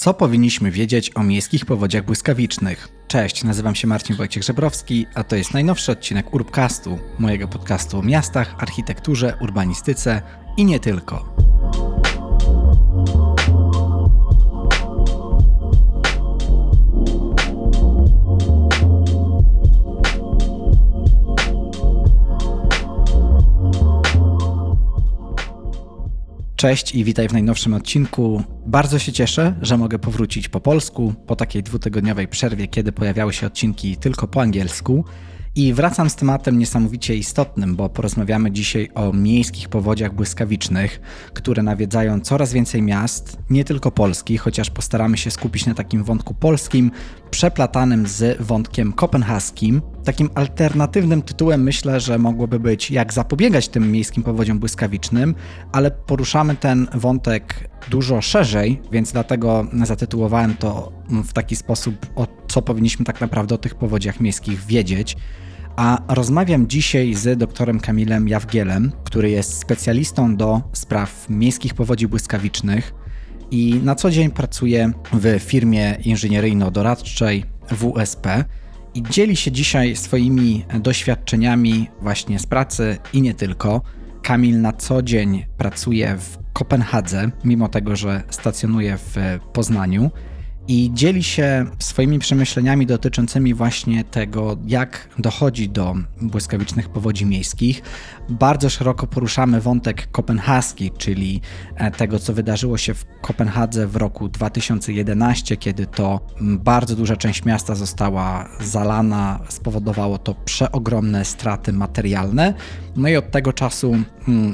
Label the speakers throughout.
Speaker 1: Co powinniśmy wiedzieć o miejskich powodziach błyskawicznych? Cześć, nazywam się Marcin Wojciech Żebrowski, a to jest najnowszy odcinek Urbcastu, mojego podcastu o miastach, architekturze, urbanistyce i nie tylko. Cześć i witaj w najnowszym odcinku. Bardzo się cieszę, że mogę powrócić po polsku po takiej dwutygodniowej przerwie, kiedy pojawiały się odcinki tylko po angielsku. I wracam z tematem niesamowicie istotnym, bo porozmawiamy dzisiaj o miejskich powodziach błyskawicznych, które nawiedzają coraz więcej miast, nie tylko Polski, chociaż postaramy się skupić na takim wątku polskim, przeplatanym z wątkiem kopenhaskim. Takim alternatywnym tytułem myślę, że mogłoby być jak zapobiegać tym miejskim powodziom błyskawicznym, ale poruszamy ten wątek dużo szerzej, więc dlatego zatytułowałem to w taki sposób, o co powinniśmy tak naprawdę o tych powodziach miejskich wiedzieć. A rozmawiam dzisiaj z doktorem Kamilem Jawgielem, który jest specjalistą do spraw miejskich powodzi błyskawicznych i na co dzień pracuje w firmie inżynieryjno-doradczej WSP i dzieli się dzisiaj swoimi doświadczeniami właśnie z pracy i nie tylko. Kamil na co dzień pracuje w Kopenhadze, mimo tego, że stacjonuje w Poznaniu i dzieli się swoimi przemyśleniami dotyczącymi właśnie tego, jak dochodzi do błyskawicznych powodzi miejskich. Bardzo szeroko poruszamy wątek kopenhaski, czyli e, tego, co wydarzyło się w Kopenhadze w roku 2011, kiedy to bardzo duża część miasta została zalana, spowodowało to przeogromne straty materialne. No i od tego czasu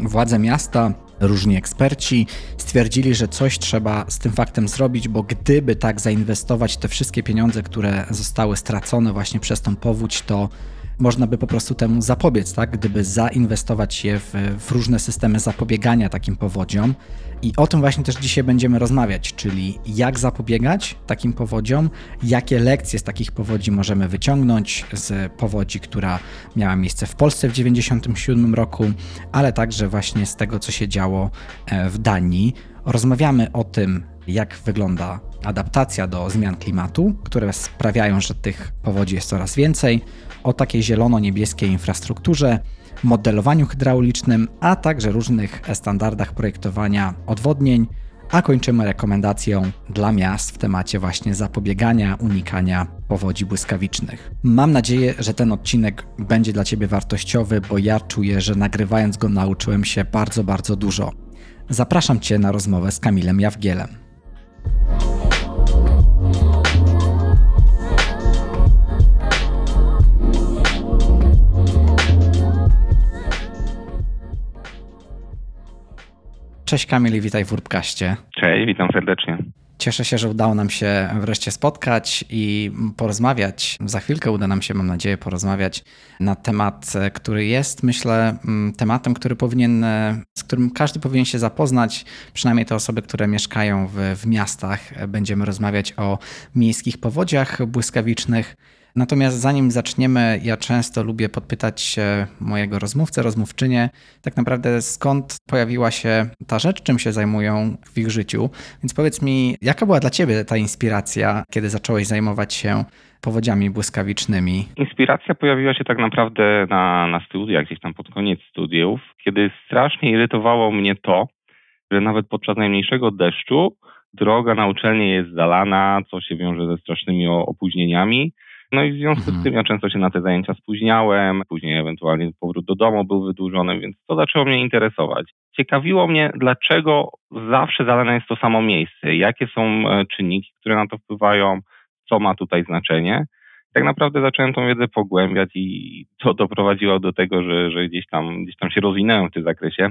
Speaker 1: władze miasta Różni eksperci stwierdzili, że coś trzeba z tym faktem zrobić, bo gdyby tak zainwestować te wszystkie pieniądze, które zostały stracone właśnie przez tą powódź, to można by po prostu temu zapobiec, tak? Gdyby zainwestować je w, w, różne systemy zapobiegania takim powodziom. I o tym właśnie też dzisiaj będziemy rozmawiać, czyli jak zapobiegać takim powodziom, jakie lekcje z takich powodzi możemy wyciągnąć z powodzi, która miała miejsce w Polsce w 1997 roku, ale także właśnie z tego, co się działo e, w Danii. Rozmawiamy o tym, jak wygląda adaptacja do zmian klimatu, które sprawiają, że tych powodzi jest coraz więcej o takiej zielono-niebieskiej infrastrukturze, modelowaniu hydraulicznym, a także różnych standardach projektowania odwodnień, a kończymy rekomendacją dla miast w temacie właśnie zapobiegania, unikania powodzi błyskawicznych. Mam nadzieję, że ten odcinek będzie dla Ciebie wartościowy, bo ja czuję, że nagrywając go nauczyłem się bardzo, bardzo dużo. Zapraszam Cię na rozmowę z Kamilem Jawgielem. Cześć Kamil i witaj w Urbkaście.
Speaker 2: Cześć, witam serdecznie.
Speaker 1: Cieszę się, że udało nam się wreszcie spotkać i porozmawiać. Za chwilkę uda nam się, mam nadzieję, porozmawiać na temat, który jest, myślę, mm, tematem, który powinien, z którym każdy powinien się zapoznać, przynajmniej te osoby, które mieszkają w, w miastach. Będziemy rozmawiać o miejskich powodziach błyskawicznych. Natomiast zanim zaczniemy, ja często lubię podpytać mojego rozmówcę, rozmówczynię, tak naprawdę skąd pojawiła się ta rzecz, czym się zajmują w ich życiu. Więc powiedz mi, jaka była dla Ciebie ta inspiracja, kiedy zacząłeś zajmować się powodziami błyskawicznymi?
Speaker 2: Inspiracja pojawiła się tak naprawdę na, na studiach, gdzieś tam pod koniec studiów, kiedy strasznie irytowało mnie to, że nawet podczas najmniejszego deszczu droga na uczelnię jest zalana, co się wiąże ze strasznymi opóźnieniami. No i w związku mhm. z tym ja często się na te zajęcia spóźniałem, później ewentualnie powrót do domu był wydłużony, więc to zaczęło mnie interesować. Ciekawiło mnie, dlaczego zawsze zalane jest to samo miejsce, jakie są e, czynniki, które na to wpływają, co ma tutaj znaczenie. Tak naprawdę zacząłem tą wiedzę pogłębiać i to doprowadziło do tego, że, że gdzieś, tam, gdzieś tam się rozwinąłem w tym zakresie.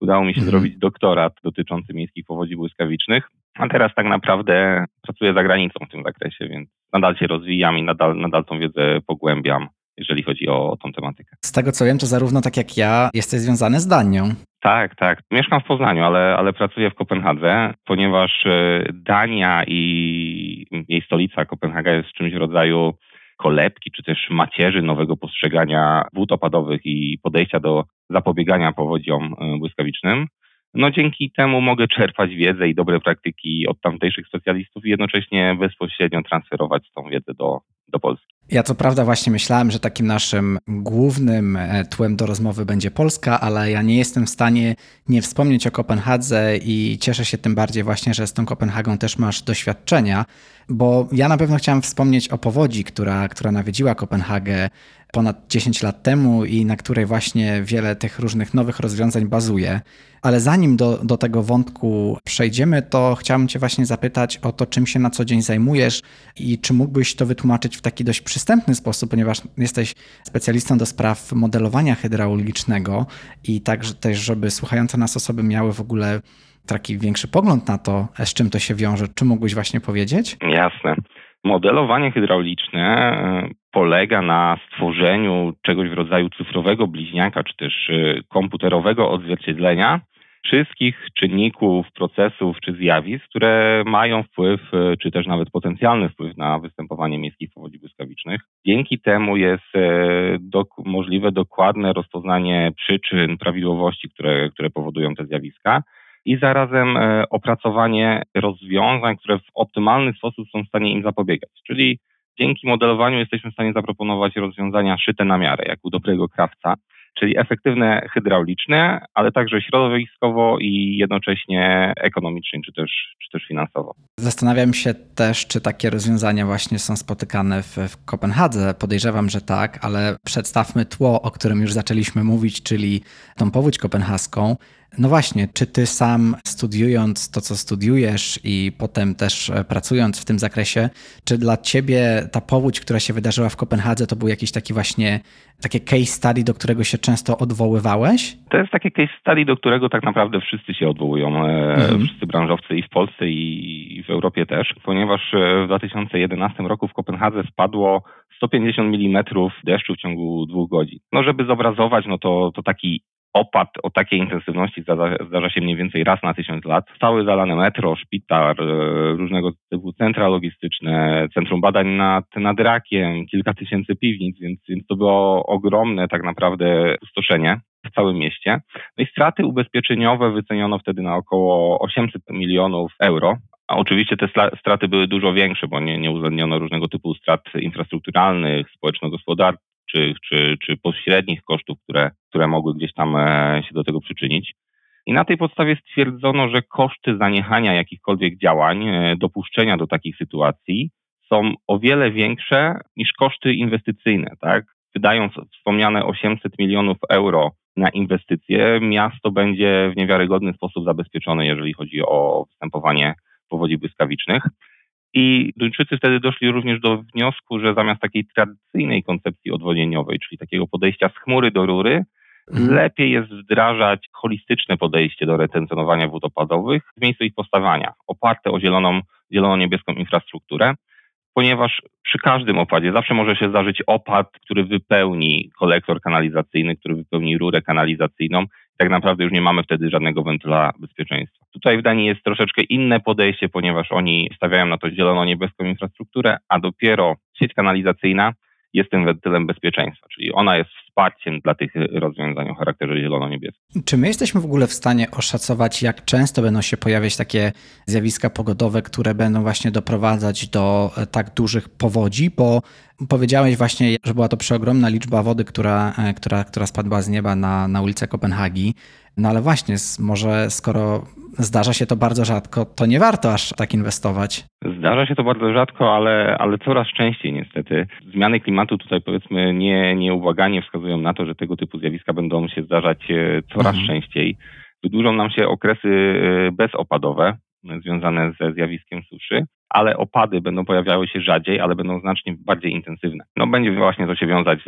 Speaker 2: Udało mi się mhm. zrobić doktorat dotyczący miejskich powodzi błyskawicznych, a teraz tak naprawdę pracuję za granicą w tym zakresie, więc nadal się rozwijam i nadal, nadal tą wiedzę pogłębiam, jeżeli chodzi o, o tą tematykę.
Speaker 1: Z tego co wiem, to zarówno tak jak ja jesteś związany z Danią.
Speaker 2: Tak, tak. Mieszkam w Poznaniu, ale, ale pracuję w Kopenhadze, ponieważ e, Dania i jej stolica Kopenhaga jest czymś w rodzaju kolebki, czy też macierzy nowego postrzegania wód opadowych i podejścia do zapobiegania powodziom e, błyskawicznym. no dzięki temu mogę czerpać wiedzę i dobre praktyki od tamtejszych specjalistów i jednocześnie bezpośrednio transferować tą wiedzę do, do Polski.
Speaker 1: Ja co prawda właśnie myślałem, że takim naszym głównym e, tłem do rozmowy będzie Polska, ale ja nie jestem w stanie nie wspomnieć o Kopenhadze i cieszę się tym bardziej właśnie, że z tą Kopenhagą też masz doświadczenia, bo ja na pewno chciałem wspomnieć o powodzi, która, która nawiedziła Kopenhagę ponad 10 lat temu i na której właśnie wiele tych różnych nowych rozwiązań bazuje. Ale zanim do, do tego wątku przejdziemy, to chciałbym Cię właśnie zapytać o to, czym się na co dzień zajmujesz i czy mógłbyś to wytłumaczyć w taki dość przystępny sposób, ponieważ jesteś specjalistą do spraw modelowania hydraulicznego i także też, żeby słuchające nas osoby miały w ogóle taki większy pogląd na to, z czym to się wiąże. Czy mógłbyś właśnie powiedzieć?
Speaker 2: Jasne. Modelowanie hydrauliczne polega na stworzeniu czegoś w rodzaju cyfrowego bliźniaka, czy też e, komputerowego odzwierciedlenia wszystkich czynników, procesów czy zjawisk, które mają wpływ, e, czy też nawet potencjalny wpływ na występowanie miejskich powodzi błyskawicznych. Dzięki temu jest dok możliwe dokładne rozpoznanie przyczyn, prawidłowości, które, które powodują te zjawiska i zarazem opracowanie rozwiązań, które w optymalny sposób są w stanie im zapobiegać. Czyli dzięki modelowaniu jesteśmy w stanie zaproponować rozwiązania szyte na miarę, jak u dobrego krawca, czyli efektywne hydrauliczne, ale także środowiskowo i jednocześnie ekonomicznie, czy też, czy też finansowo.
Speaker 1: Zastanawiam się też, czy takie rozwiązania właśnie są spotykane w, w Kopenhadze. Podejrzewam, że tak, ale przedstawmy tło, o którym już zaczęliśmy mówić, czyli tą powódź kopenhaską. No właśnie, czy ty sam studiując to, co studiujesz i potem też e, pracując w tym zakresie, czy dla ciebie ta powódź, która się wydarzyła w Kopenhadze, to był jakiś taki właśnie takie case study, do którego się często odwoływałeś?
Speaker 2: To jest takie case study, do którego tak naprawdę wszyscy się odwołują, e, mhm. wszyscy branżowcy i w Polsce i w Europie też, ponieważ e, w 2011 roku w Kopenhadze spadło 150 mm deszczu w ciągu dwóch godzin. No żeby zobrazować, no to, to taki opad o takiej intensywności zdarza, się mniej więcej raz na tysiąc lat. Cały zalane metro, szpital, e, różnego typu centra logistyczne, centrum badań nad, nad rakiem, kilka tysięcy piwnic, więc, więc to było ogromne tak naprawdę pustoszenie w całym mieście. No i straty ubezpieczeniowe wyceniono wtedy na około 800 milionów euro, a oczywiście te straty były dużo większe, bo nie, nie uwzględniono różnego typu strat infrastrukturalnych, społeczno-gospodarczych, czy, czy, pośrednich kosztów, które, które mogły gdzieś tam e, się do tego przyczynić. I na tej podstawie stwierdzono, że koszty zaniechania jakichkolwiek działań, e, dopuszczenia do takich sytuacji są o wiele większe niż koszty inwestycyjne. Tak? Wydając wspomniane 800 milionów euro na inwestycje, miasto będzie w niewiarygodny sposób zabezpieczone, jeżeli chodzi o występowanie powodzi błyskawicznych. I Duńczycy wtedy doszli również do wniosku, że zamiast takiej tradycyjnej koncepcji odwodnieniowej, czyli takiego podejścia z chmury do rury, mhm. lepiej jest wdrażać holistyczne podejście do retencjonowania wód opadowych w miejscu ich powstawania, oparte o zieloną, zielono-niebieską infrastrukturę, ponieważ przy każdym opadzie zawsze może się zdarzyć opad, który wypełni kolektor kanalizacyjny, który wypełni rurę kanalizacyjną tak naprawdę już nie mamy wtedy żadnego wentyla bezpieczeństwa. Tutaj w Danii jest troszeczkę inne podejście, ponieważ oni stawiają na to zielono-niebieską infrastrukturę, a dopiero sieć kanalizacyjna jest tym wentylem bezpieczeństwa, czyli ona jest wsparciem dla tych rozwiązań o charakterze zielono-niebieskim.
Speaker 1: Czy my jesteśmy w ogóle w stanie oszacować, jak często będą się pojawiać takie zjawiska pogodowe, które będą właśnie doprowadzać do e, tak dużych powodzi? Bo powiedziałeś właśnie, że była to przeogromna liczba wody, która, e, która, która spadła z nieba na, na ulicę Kopenhagi. No ale właśnie, może skoro zdarza się to bardzo rzadko, to nie warto aż tak inwestować.
Speaker 2: Zdarza się to bardzo rzadko, ale, ale coraz częściej niestety. Zmiany klimatu tutaj powiedzmy nie, nieubłaganie wskazują na to, że tego typu zjawiska będą się zdarzać e, coraz mhm. częściej. Wydłużą nam się okresy e, bezopadowe związane ze zjawiskiem suszy, ale opady będą pojawiały się rzadziej, ale będą znacznie bardziej intensywne. No będzie właśnie to się wiązać z,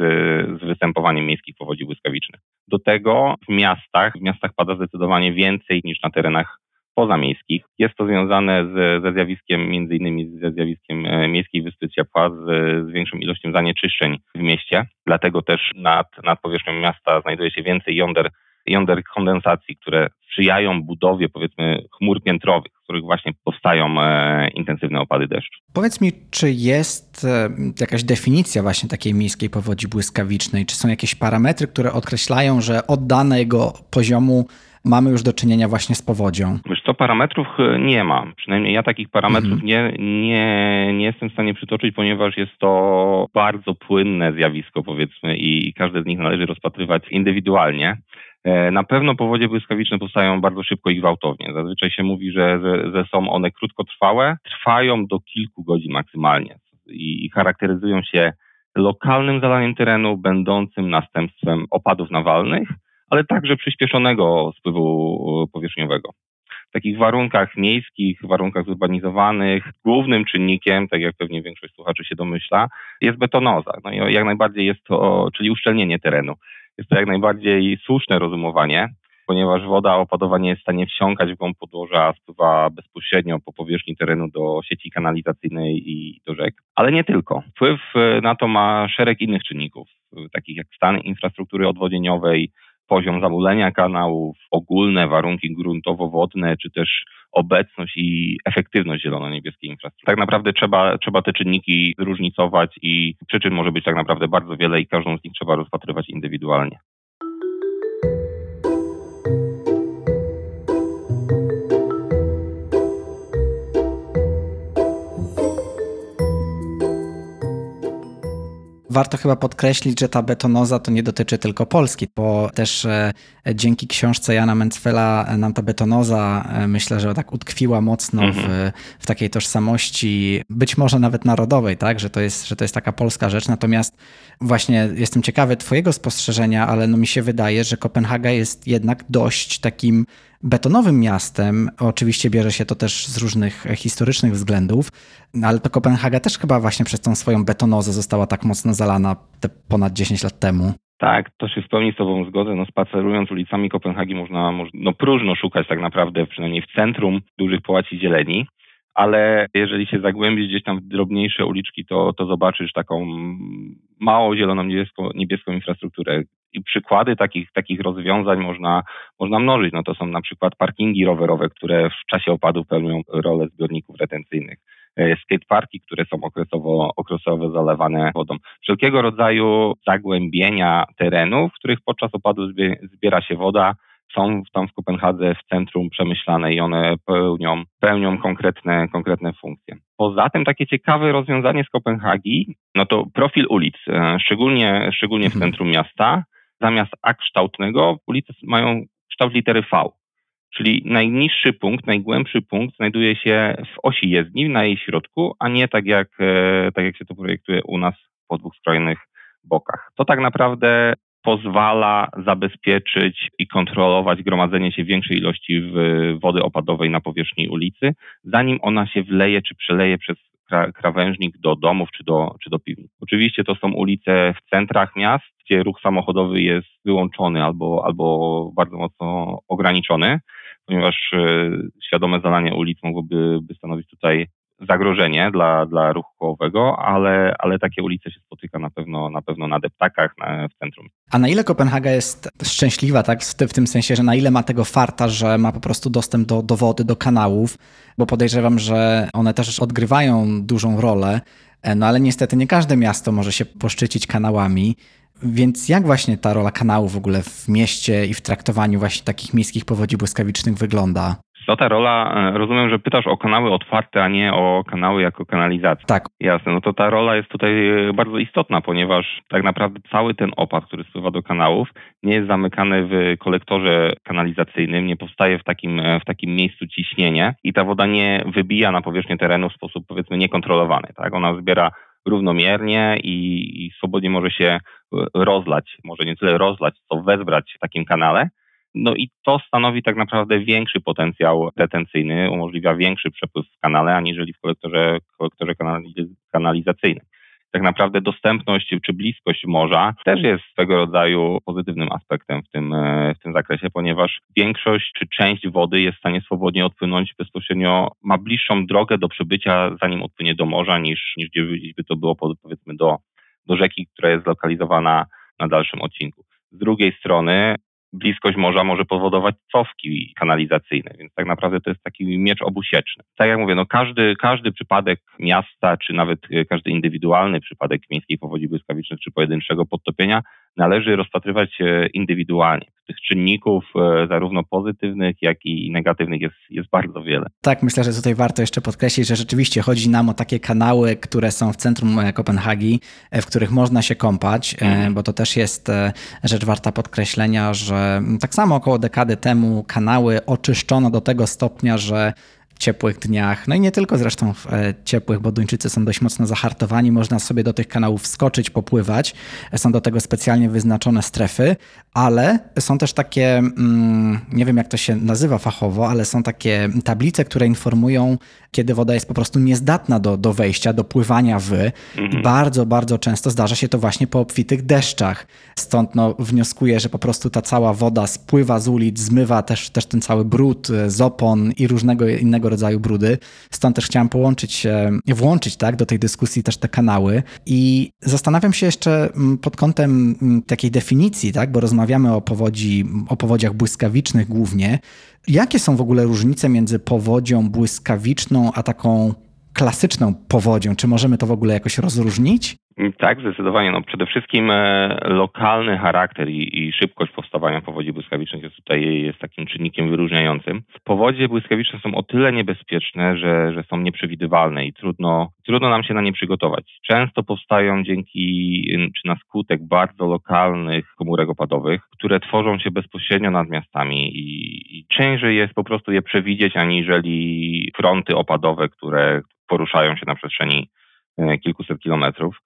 Speaker 2: z występowaniem miejskich powodzi błyskawicznych. Do tego w miastach, w miastach pada zdecydowanie więcej niż na terenach pozamiejskich. Jest to związane z, ze zjawiskiem, między innymi ze zjawiskiem e, miejskiej wyspy ciepła, z, z większą ilością zanieczyszczeń w mieście. Dlatego też nad, nad powierzchnią miasta znajduje się więcej jąder jąder kondensacji, które sprzyjają budowie powiedzmy chmur piętrowych, których właśnie powstają e, intensywne opady deszczu.
Speaker 1: Powiedz mi, czy jest e, jakaś definicja właśnie takiej miejskiej powodzi błyskawicznej? Czy są jakieś parametry, które określają, że od danego poziomu mamy już do czynienia właśnie z powodzią?
Speaker 2: Wiesz co, parametrów e, nie ma. Przynajmniej ja takich parametrów mhm. nie, nie, nie jestem w stanie przytoczyć, ponieważ jest to bardzo płynne zjawisko powiedzmy i każde z nich należy rozpatrywać indywidualnie. E, na pewno powodzie błyskawiczne powstają bardzo szybko i gwałtownie. Zazwyczaj się mówi, że, że, że są one krótkotrwałe, trwają do kilku godzin maksymalnie i charakteryzują się lokalnym zalaniem terenu, będącym następstwem opadów nawalnych, ale także przyspieszonego spływu powierzchniowego. W takich warunkach miejskich, warunkach zurbanizowanych, głównym czynnikiem, tak jak pewnie większość słuchaczy się domyśla, jest betonoza. No i jak najbardziej jest to, czyli uszczelnienie terenu. Jest to jak najbardziej słuszne rozumowanie, ponieważ woda opadowa nie jest w stanie wsiąkać w głąb podłoża, spływa bezpośrednio po powierzchni terenu do sieci kanalizacyjnej i do rzek. Ale nie tylko. Wpływ na to ma szereg innych czynników, takich jak stan infrastruktury odwodnieniowej, poziom zamulenia kanałów, ogólne warunki gruntowo-wodne, czy też obecność i efektywność zielono-niebieskiej infrastruktury. Tak naprawdę trzeba, trzeba te czynniki zróżnicować i przyczyn może być tak naprawdę bardzo wiele i każdą z nich trzeba rozpatrywać indywidualnie.
Speaker 1: Warto chyba podkreślić, że ta betonoza to nie dotyczy tylko Polski, bo też e, dzięki książce Jana Mencfela nam ta betonoza e, myślę, że tak utkwiła mocno w, mhm. w takiej tożsamości, być może nawet narodowej, tak, że to, jest, że to jest taka polska rzecz. Natomiast właśnie jestem ciekawy Twojego spostrzeżenia, ale no mi się wydaje, że Kopenhaga jest jednak dość takim betonowym miastem. Oczywiście bierze się to też z różnych historycznych względów, ale to Kopenhaga też chyba właśnie przez tą swoją betonozę została tak mocno zalana te ponad 10 lat temu.
Speaker 2: Tak, to się w pełni z Tobą zgodzę. No, spacerując ulicami Kopenhagi można, no, próżno szukać tak naprawdę, przynajmniej w centrum dużych połaci zieleni, ale jeżeli się zagłębisz gdzieś tam w drobniejsze uliczki, to, to zobaczysz taką mało zieloną niebieską, niebieską infrastrukturę, i przykłady takich, takich rozwiązań można, można mnożyć. No to są na przykład parkingi rowerowe, które w czasie opadów pełnią rolę zbiorników retencyjnych e, skateparki, które są okresowo, okresowo zalewane wodą. Wszelkiego rodzaju zagłębienia terenów, w których podczas opadu zbiera się woda, są tam w Kopenhadze w centrum przemyślane i one pełnią, pełnią konkretne, konkretne funkcje. Poza tym takie ciekawe rozwiązanie z Kopenhagi, no to profil ulic, e, szczególnie, szczególnie w mhm. centrum miasta, zamiast A kształtnego ulice mają kształt litery V. Czyli najniższy punkt, najgłębszy punkt znajduje się w osi jezdni, na jej środku, a nie tak jak, e, tak jak się to projektuje u nas po dwóch skrojnych bokach. To tak naprawdę pozwala zabezpieczyć i kontrolować gromadzenie się większej ilości wody opadowej na powierzchni ulicy, zanim ona się wleje czy przeleje przez krawężnik do domów czy do, czy do piwnic. Oczywiście to są ulice w centrach miast, gdzie ruch samochodowy jest wyłączony albo, albo bardzo mocno ograniczony, ponieważ e, świadome zalanie ulic mogłoby stanowić tutaj zagrożenie dla, dla ruchu kołowego, ale, ale takie ulice się spotyka na pewno na, pewno na deptakach na, w centrum.
Speaker 1: A na ile Kopenhaga jest szczęśliwa, tak? W, w tym sensie, że na ile ma tego farta, że ma po prostu dostęp do, do wody, do kanałów, bo podejrzewam, że one też odgrywają dużą rolę, e, no ale niestety nie każde miasto może się poszczycić kanałami. Więc jak właśnie ta rola kanału w ogóle w mieście i w traktowaniu właśnie takich miejskich powodzi błyskawicznych wygląda?
Speaker 2: To ta rola, e, rozumiem, że pytasz o kanały otwarte, a nie o kanały jako kanalizację.
Speaker 1: Tak.
Speaker 2: Jasne, no to ta rola jest tutaj e, bardzo istotna, ponieważ tak naprawdę cały ten opad, który spływa do kanałów, nie jest zamykany w kolektorze kanalizacyjnym, nie powstaje w takim, e, w takim miejscu ciśnienie i ta woda nie wybija na powierzchnię terenu w sposób powiedzmy niekontrolowany. Tak? Ona zbiera równomiernie i, i swobodnie może się rozlać, może nie tyle rozlać, co wezbrać w takim kanale no i to stanowi tak naprawdę większy potencjał retencyjny, umożliwia większy przepływ w kanale, aniżeli w kolektorze, kolektorze kanalizacyjnym. Tak naprawdę dostępność czy bliskość morza też jest swego rodzaju pozytywnym aspektem w tym, e, w tym zakresie, ponieważ większość czy część wody jest w stanie swobodnie odpłynąć bezpośrednio, ma bliższą drogę do przebycia, zanim odpłynie do morza, niż, niż gdzie by to było powiedzmy do, do rzeki, która jest zlokalizowana na dalszym odcinku. Z drugiej strony bliskość morza może powodować cofki kanalizacyjne, więc tak naprawdę to jest taki miecz obusieczny. Tak jak mówię, no każdy, każdy przypadek miasta, czy nawet e, każdy indywidualny przypadek miejskiej powodzi błyskawicznych, czy pojedynczego podtopienia należy rozpatrywać indywidualnie tych czynników, e, zarówno pozytywnych, jak i negatywnych, jest, jest bardzo wiele.
Speaker 1: Tak, myślę, że tutaj warto jeszcze podkreślić, że rzeczywiście chodzi nam o takie kanały, które są w centrum e, Kopenhagi, e, w których można się kąpać, mm. bo to też jest rzecz warta podkreślenia, że tak samo około dekady temu kanały oczyszczono do tego stopnia, że ciepłych dniach, no i nie tylko zresztą w e, ciepłych, bo Duńczycy są dość mocno zahartowani, można sobie do tych kanałów skoczyć, popływać. Są do tego specjalnie wyznaczone strefy, ale są też takie, mm, nie wiem jak to się nazywa fachowo, ale są takie tablice, które informują, kiedy woda jest po prostu niezdatna do, do wejścia, do pływania w. Mhm. Bardzo, bardzo często zdarza się to właśnie po obfitych deszczach. Stąd no, wnioskuję, że po prostu ta cała woda spływa z ulic, zmywa też, też ten cały brud e, z opon i różnego innego rodzaju brudy. Stąd też chciałem połączyć, włączyć tak, do tej dyskusji też te kanały. I zastanawiam się jeszcze mm, pod kątem mm, takiej definicji, tak, bo rozmawiamy o powodzi, o powodziach błyskawicznych głównie. Jakie są w ogóle różnice między powodzią błyskawiczną a taką klasyczną powodzią? Czy możemy to w ogóle jakoś rozróżnić?
Speaker 2: Tak, zdecydowanie. No, przede wszystkim e, lokalny charakter i, i, szybkość powstawania powodzi błyskawicznych jest tutaj jest takim czynnikiem wyróżniającym. Powodzie błyskawiczne są o tyle niebezpieczne, że, że są nieprzewidywalne i trudno, trudno nam się na nie przygotować. Często powstają dzięki czy na skutek bardzo lokalnych komórek opadowych, które tworzą się bezpośrednio nad miastami i, i ciężej jest po prostu je przewidzieć, aniżeli fronty opadowe, które poruszają się na przestrzeni e, kilkuset kilometrów.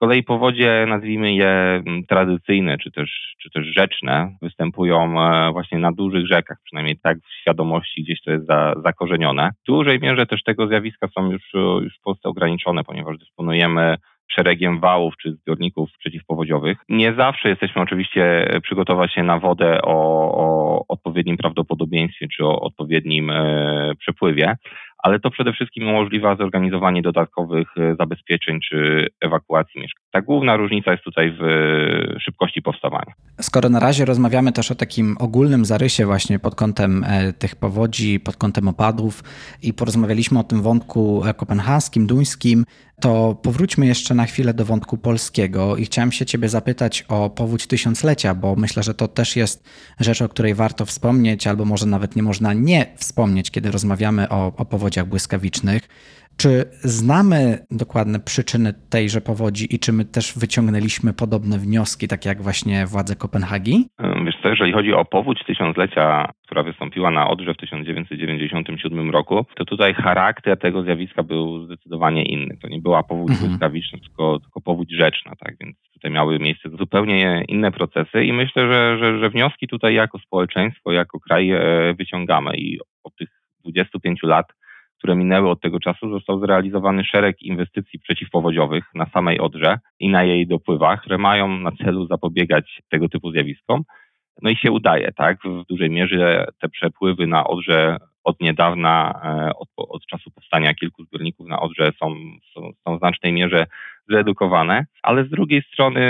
Speaker 2: Kolei powodzie, nazwijmy je mm, tradycyjne czy też, czy też rzeczne, występują e, właśnie na dużych rzekach, przynajmniej tak w świadomości gdzieś to jest za, zakorzenione. W dużej mierze też tego zjawiska są już, już w Polsce ograniczone, ponieważ dysponujemy szeregiem wałów czy zbiorników przeciwpowodziowych. Nie zawsze jesteśmy oczywiście przygotować się na wodę o, o odpowiednim prawdopodobieństwie czy o odpowiednim e, przepływie, ale to przede wszystkim umożliwia zorganizowanie dodatkowych e, zabezpieczeń czy ewakuacji mieszkań. Ta główna różnica jest tutaj w e, szybkości powstawania.
Speaker 1: Skoro na razie rozmawiamy też o takim ogólnym zarysie właśnie pod kątem e, tych powodzi, pod kątem opadów i porozmawialiśmy o tym wątku kopenhaskim, duńskim, to powróćmy jeszcze na chwilę do wątku polskiego i chciałem się Ciebie zapytać o powódź tysiąclecia, bo myślę, że to też jest rzecz, o której warto wspomnieć, albo może nawet nie można nie wspomnieć, kiedy rozmawiamy o, o powodziach błyskawicznych. Czy znamy dokładne przyczyny tejże powodzi i czy my też wyciągnęliśmy podobne wnioski, tak jak właśnie władze Kopenhagi?
Speaker 2: Co, jeżeli chodzi o powódź tysiąclecia, która wystąpiła na Odrze w 1997 roku, to tutaj charakter tego zjawiska był zdecydowanie inny. To nie była powódź mhm. błyskawiczna, tylko, tylko powódź rzeczna, tak więc tutaj miały miejsce zupełnie inne procesy i myślę, że, że, że wnioski tutaj jako społeczeństwo, jako kraj e, wyciągamy i od tych 25 lat które minęły od tego czasu, został zrealizowany szereg inwestycji przeciwpowodziowych na samej Odrze i na jej dopływach, które mają na celu zapobiegać tego typu zjawiskom. No i się udaje, tak? W dużej mierze te przepływy na Odrze od niedawna, e, od, od czasu powstania kilku zbiorników na Odrze są, są, są w znacznej mierze zredukowane, ale z drugiej strony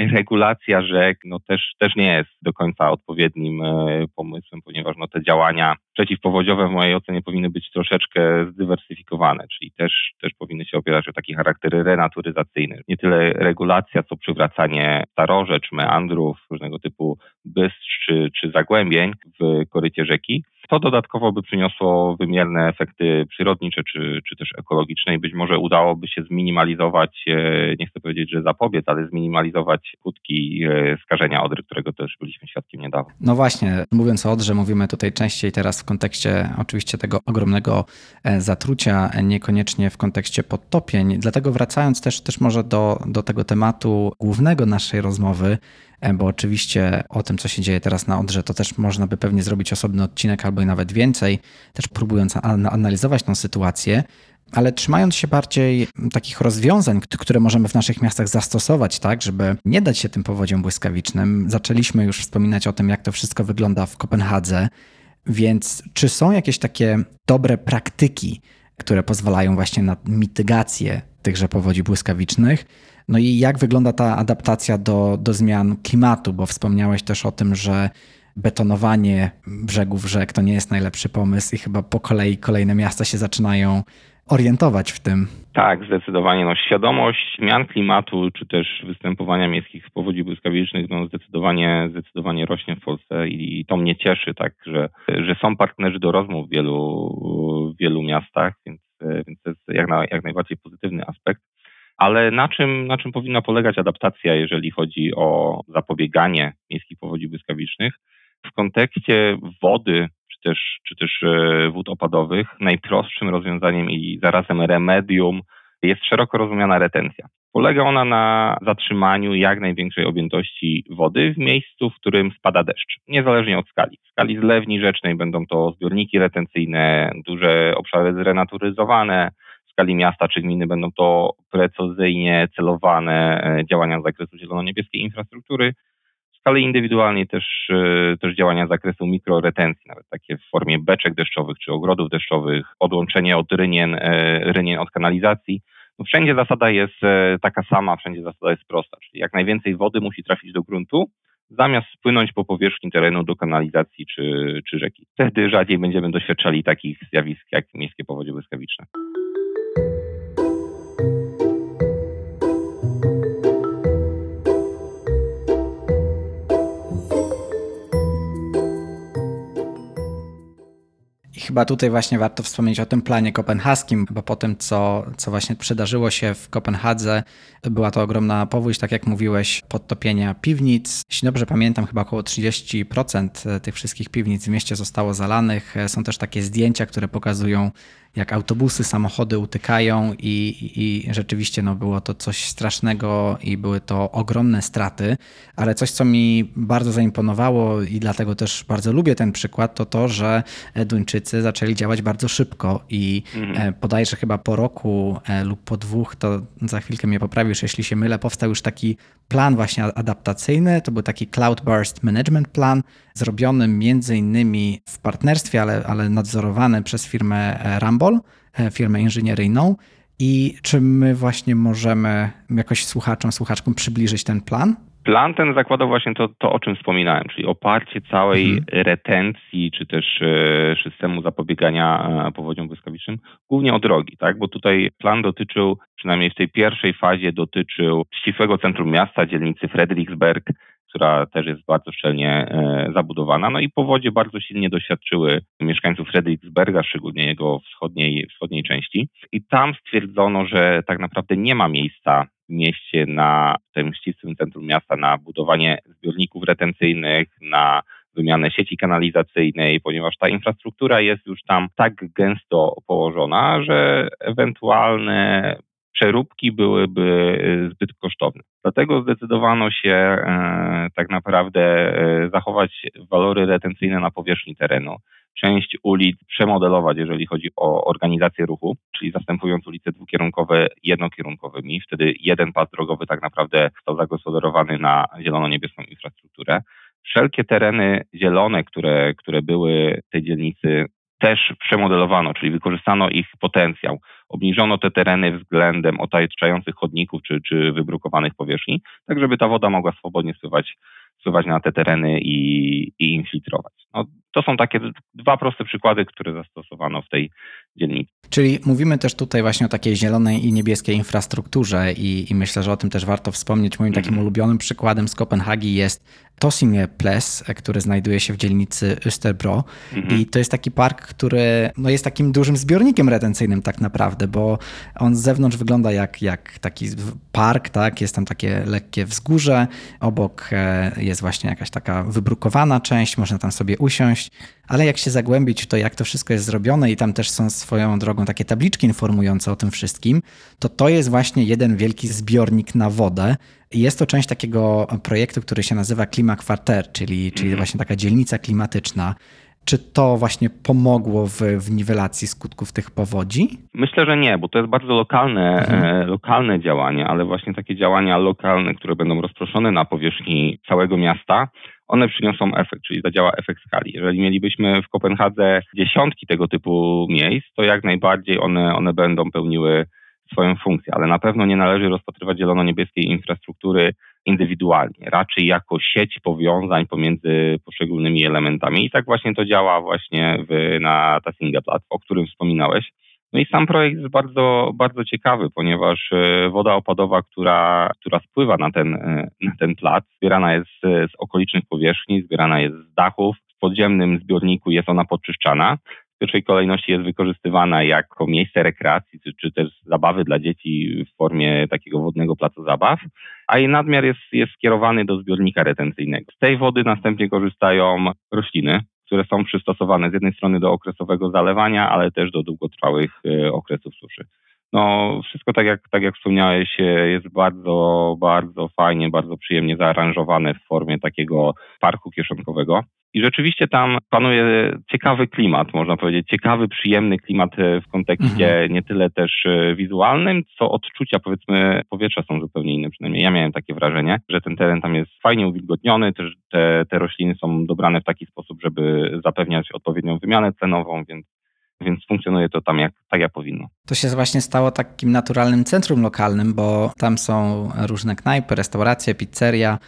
Speaker 2: y, regulacja rzek no też, też nie jest do końca odpowiednim y, pomysłem, ponieważ no te działania przeciwpowodziowe w mojej ocenie powinny być troszeczkę zdywersyfikowane, czyli też, też powinny się opierać o taki charakter renaturyzacyjny. Nie tyle regulacja, co przywracanie starorzecz, meandrów, różnego typu bystrz czy, czy zagłębień w korycie rzeki. To dodatkowo by przyniosło wymierne efekty przyrodnicze czy, czy też ekologiczne i być może udałoby się zminimalizować, e, nie chcę powiedzieć, że zapobiec, ale zminimalizować skutki e, skażenia Odry, którego też byliśmy świadkiem niedawno.
Speaker 1: No właśnie, mówiąc o Odrze, mówimy tutaj częściej teraz w kontekście oczywiście tego ogromnego e, zatrucia, niekoniecznie w kontekście podtopień. Dlatego wracając też, też może do, do tego tematu głównego naszej rozmowy, bo oczywiście o tym, co się dzieje teraz na Odrze, to też można by pewnie zrobić osobny odcinek albo i nawet więcej, też próbując analizować tą sytuację. Ale trzymając się bardziej takich rozwiązań, które możemy w naszych miastach zastosować, tak, żeby nie dać się tym powodziom błyskawicznym, zaczęliśmy już wspominać o tym, jak to wszystko wygląda w Kopenhadze. Więc czy są jakieś takie dobre praktyki, które pozwalają właśnie na mitygację tychże powodzi błyskawicznych? No i jak wygląda ta adaptacja do, do zmian klimatu, bo wspomniałeś też o tym, że betonowanie brzegów rzek to nie jest najlepszy pomysł i chyba po kolei kolejne miasta się zaczynają orientować w tym.
Speaker 2: Tak, zdecydowanie. No, świadomość zmian klimatu, czy też występowania miejskich powodzi błyskawicznych, no, zdecydowanie, zdecydowanie rośnie w Polsce i to mnie cieszy, tak, że, że są partnerzy do rozmów w wielu, w wielu miastach, więc, więc to jest jak, na, jak najbardziej pozytywny aspekt. Ale na czym, na czym powinna polegać adaptacja, jeżeli chodzi o zapobieganie miejskich powodzi błyskawicznych? W kontekście wody też, czy też e, wód opadowych, najprostszym rozwiązaniem i zarazem remedium jest szeroko rozumiana retencja. Polega ona na zatrzymaniu jak największej objętości wody w miejscu, w którym spada deszcz, niezależnie od skali. W skali zlewni rzecznej będą to zbiorniki retencyjne, duże obszary zrenaturyzowane, skali miasta czy gminy będą to precyzyjnie celowane e, działania z zakresu zielono-niebieskiej infrastruktury, skali indywidualnej też, e, też działania z zakresu mikroretencji, nawet takie w formie beczek deszczowych czy ogrodów deszczowych, odłączenie od rynien, e, rynien od kanalizacji. No wszędzie zasada jest taka sama, wszędzie zasada jest prosta, czyli jak najwięcej wody musi trafić do gruntu, zamiast spłynąć po powierzchni terenu do kanalizacji czy, czy rzeki. Wtedy rzadziej będziemy doświadczali takich zjawisk jak miejskie powodzie błyskawiczne.
Speaker 1: Chyba tutaj właśnie warto wspomnieć o tym planie kopenhaskim, bo po tym, co, co właśnie przydarzyło się w Kopenhadze, była to ogromna powódź, tak jak mówiłeś, podtopienia piwnic. Jeśli dobrze pamiętam, chyba około 30% tych wszystkich piwnic w mieście zostało zalanych. Są też takie zdjęcia, które pokazują jak autobusy, samochody utykają i, i rzeczywiście no, było to coś strasznego i były to ogromne straty, ale coś, co mi bardzo zaimponowało i dlatego też bardzo lubię ten przykład, to to, że Duńczycy zaczęli działać bardzo szybko i mhm. E, bodajże chyba po roku e, lub po dwóch, to za chwilkę mnie poprawisz, jeśli się mylę, powstał już taki plan właśnie adaptacyjny, to był taki Cloudburst Management Plan, zrobiony między innymi w partnerstwie, ale, ale nadzorowany przez firmę e, Rumble, e, firmę inżynieryjną. I czy my właśnie możemy jakoś słuchaczom, słuchaczkom przybliżyć ten plan?
Speaker 2: Plan ten zakładał właśnie to, to o czym wspominałem, czyli oparcie całej mhm. retencji, czy też e, systemu zapobiegania powodziom błyskawicznym, głównie o drogi, tak? Bo tutaj plan dotyczył, przynajmniej w tej pierwszej fazie dotyczył ścisłego centrum miasta, dzielnicy Frederiksberg, która też jest bardzo szczelnie e, zabudowana. No i powodzie bardzo silnie doświadczyły mieszkańców Frederiksberga, szczególnie jego wschodniej, wschodniej części. I tam stwierdzono, że tak naprawdę nie ma miejsca w mieście na tym ścisłym centrum miasta na budowanie zbiorników retencyjnych, na wymianę sieci kanalizacyjnej, ponieważ ta infrastruktura jest już tam tak gęsto położona, że ewentualne przeróbki byłyby e, zbyt kosztowne. Dlatego zdecydowano się e, tak naprawdę e, zachować walory retencyjne na powierzchni terenu. Część ulic przemodelować, jeżeli chodzi o organizację ruchu, czyli zastępując ulice dwukierunkowe jednokierunkowymi. Wtedy jeden pas drogowy tak naprawdę został zagospodarowany na zielono-niebieską infrastrukturę. Wszelkie tereny zielone, które, które były w tej dzielnicy też przemodelowano, czyli wykorzystano ich potencjał. Obniżono te tereny względem otaczających chodników czy, czy wybrukowanych powierzchni, tak żeby ta woda mogła swobodnie spływać, spływać na te tereny i, i infiltrować. No, to są takie dwa proste przykłady, które zastosowano w tej dzielnicy.
Speaker 1: Czyli mówimy też tutaj właśnie o takiej zielonej i niebieskiej infrastrukturze i, i myślę, że o tym też warto wspomnieć. Moim takim mm. ulubionym przykładem z Kopenhagi jest Tosinge Ples, który znajduje się w dzielnicy Österbro mm. i to jest taki park, który no, jest takim dużym zbiornikiem retencyjnym tak naprawdę, bo on z zewnątrz wygląda jak, jak taki park, tak? jest tam takie lekkie wzgórze, obok e, jest właśnie jakaś taka wybrukowana część, można tam sobie usiąść, ale jak się zagłębić w to, jak to wszystko jest zrobione i tam też są swoją drogą takie tabliczki informujące o tym wszystkim, to to jest właśnie jeden wielki zbiornik na wodę. I jest to część takiego projektu, który się nazywa Klima Quarter, czyli, czyli mhm. właśnie taka dzielnica klimatyczna. Czy to właśnie pomogło w, w niwelacji skutków tych powodzi?
Speaker 2: Myślę, że nie, bo to jest bardzo lokalne, mhm. e, lokalne działanie, ale właśnie takie działania lokalne, które będą rozproszone na powierzchni całego miasta, one przyniosą efekt, czyli zadziała efekt skali. Jeżeli mielibyśmy w Kopenhadze dziesiątki tego typu miejsc, to jak najbardziej one, one będą pełniły swoją funkcję, ale na pewno nie należy rozpatrywać zielono-niebieskiej infrastruktury indywidualnie, raczej jako sieć powiązań pomiędzy poszczególnymi elementami. I tak właśnie to działa właśnie w, na Tassinga o którym wspominałeś. No i sam projekt jest bardzo, bardzo ciekawy, ponieważ e, woda opadowa, która, która spływa na ten, e, na ten plac, zbierana jest z okolicznych powierzchni, zbierana jest z dachów. W podziemnym zbiorniku jest ona podczyszczana. W pierwszej kolejności jest wykorzystywana jako miejsce rekreacji, czy, czy też zabawy dla dzieci w formie takiego wodnego placu zabaw, a jej nadmiar jest, jest skierowany do zbiornika retencyjnego. Z tej wody następnie korzystają rośliny, które są przystosowane z jednej strony do okresowego zalewania, ale też do długotrwałych e, okresów suszy. No, wszystko tak jak, tak jak wspomniałeś, e, jest bardzo, bardzo fajnie, bardzo przyjemnie zaaranżowane w formie takiego parku kieszonkowego. I rzeczywiście tam panuje ciekawy klimat, można powiedzieć, ciekawy, przyjemny klimat e, w kontekście mhm. nie tyle też e, wizualnym, co odczucia, powiedzmy, powietrza są zupełnie inne. Przynajmniej ja miałem takie wrażenie, że ten teren tam jest fajnie uwilgotniony, też te, te rośliny są dobrane w taki sposób, żeby zapewniać odpowiednią wymianę cenową, więc więc funkcjonuje to tam jak, tak, jak powinno.
Speaker 1: To się właśnie stało takim naturalnym centrum lokalnym, bo tam są różne knajpy, restauracje, pizzeria,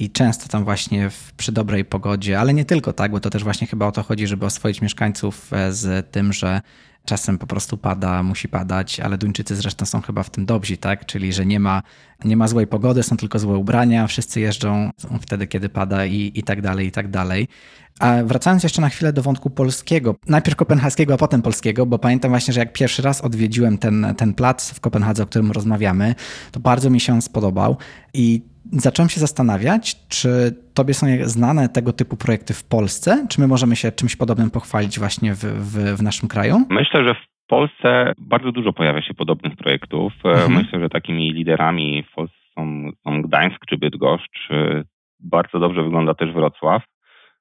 Speaker 1: i często tam właśnie w, przy dobrej pogodzie, ale nie tylko tak, bo to też właśnie chyba o to chodzi, żeby oswoić mieszkańców e, z tym, że czasem po prostu pada, musi padać, ale Duńczycy zresztą są chyba w tym dobrzy, tak? Czyli, że nie ma, nie ma złej pogody, są tylko złe ubrania, wszyscy jeżdżą wtedy, kiedy pada i, i tak dalej, i tak dalej. A wracając jeszcze na chwilę do wątku polskiego, najpierw kopenhaskiego, a potem polskiego, bo pamiętam właśnie, że jak pierwszy raz odwiedziłem ten, ten plac w Kopenhadze, o którym rozmawiamy, to bardzo mi się on spodobał i zacząłem się zastanawiać, czy tobie są znane tego typu projekty w Polsce, czy my możemy się czymś podobnym pochwalić właśnie w, w, w naszym kraju?
Speaker 2: Myślę, że w Polsce bardzo dużo pojawia się podobnych projektów. Mhm. Myślę, że takimi liderami w Polsce są, są Gdańsk czy Bydgoszcz. Bardzo dobrze wygląda też Wrocław.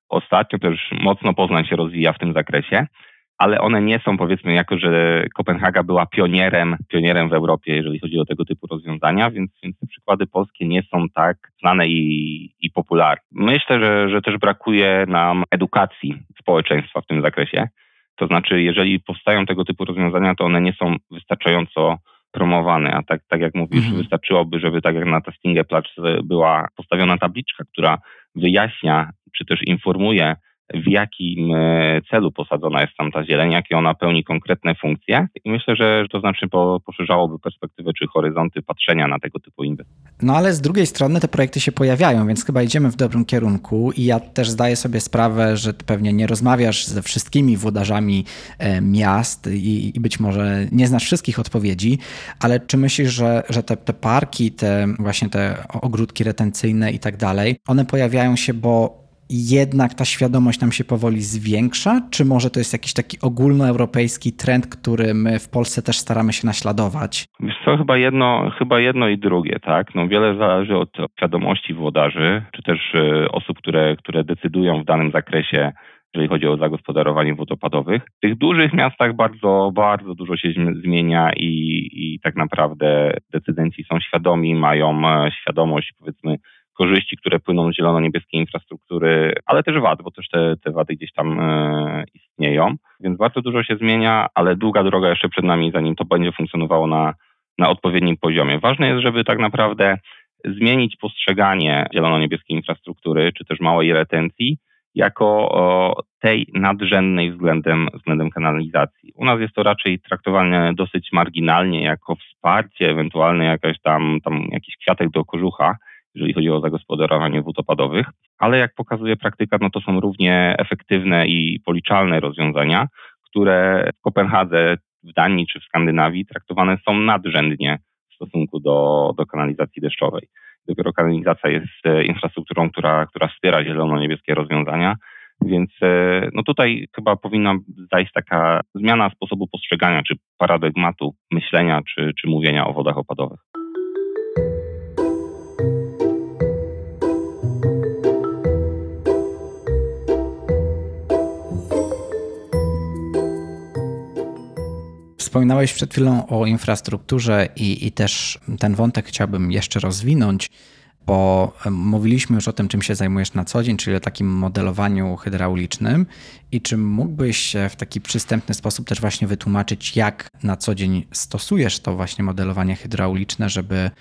Speaker 2: Ostatnio też mocno Poznań się rozwija w tym zakresie, ale one nie są powiedzmy jako, że Kopenhaga była pionierem, pionierem w Europie, jeżeli chodzi o tego typu rozwiązania, więc, więc te przykłady polskie nie są tak znane i, i popularne. Myślę, że, że też brakuje nam edukacji społeczeństwa w tym zakresie. To znaczy, jeżeli powstają tego typu rozwiązania, to one nie są wystarczająco promowane, a tak, tak jak mówisz, mhm. wystarczyłoby, żeby tak jak na Testingę Plac była postawiona tabliczka, która wyjaśnia czy też informuje, w jakim e, celu posadzona jest tam ta zieleń, jakie ona pełni konkretne funkcje. I myślę, że to znacznie poszerzałoby perspektywę czy horyzonty patrzenia na tego typu inwestycje.
Speaker 1: No ale z drugiej strony te projekty się pojawiają, więc chyba idziemy w dobrym kierunku i ja też zdaję sobie sprawę, że pewnie nie rozmawiasz ze wszystkimi włodarzami e, miast i, i być może nie znasz wszystkich odpowiedzi, ale czy myślisz, że, że te, te parki, te właśnie te ogródki retencyjne i tak dalej, one pojawiają się, bo jednak ta świadomość nam się powoli zwiększa, czy może to jest jakiś taki ogólnoeuropejski trend, który my w Polsce też staramy się naśladować?
Speaker 2: Wiesz co, chyba jedno, chyba jedno i drugie, tak? No wiele zależy od świadomości włodarzy, czy też y, osób, które, które decydują w danym zakresie jeżeli chodzi o zagospodarowanie wód opadowych. W tych dużych miastach bardzo, bardzo dużo się zmienia i, i tak naprawdę decydenci są świadomi, mają e, świadomość powiedzmy korzyści, które płyną z zielono-niebieskiej infrastruktury, ale też wad, bo też te, te wady gdzieś tam e, istnieją. Więc bardzo dużo się zmienia, ale długa droga jeszcze przed nami, zanim to będzie funkcjonowało na, na odpowiednim poziomie. Ważne jest, żeby tak naprawdę zmienić postrzeganie zielono-niebieskiej infrastruktury, czy też małej retencji, jako o, tej nadrzędnej względem, względem kanalizacji. U nas jest to raczej traktowane dosyć marginalnie, jako wsparcie, ewentualnie jakaś tam, tam jakiś kwiatek do kożucha, jeżeli chodzi o zagospodarowanie wód opadowych, ale jak pokazuje praktyka, no to są równie efektywne i policzalne rozwiązania, które w Kopenhadze, w Danii czy w Skandynawii traktowane są nadrzędnie w stosunku do, do kanalizacji deszczowej. Dopiero kanalizacja jest e, infrastrukturą, która, która wspiera zielono-niebieskie rozwiązania, więc e, no tutaj chyba powinna zajść taka zmiana sposobu postrzegania, czy paradygmatu myślenia, czy, czy mówienia o wodach opadowych.
Speaker 1: Wspominałeś przed chwilą o infrastrukturze i, i też ten wątek chciałbym jeszcze rozwinąć, bo mówiliśmy już o tym, czym się zajmujesz na co dzień, czyli o takim modelowaniu hydraulicznym. I czy mógłbyś w taki przystępny sposób też właśnie wytłumaczyć, jak na co dzień stosujesz to właśnie modelowanie hydrauliczne, żeby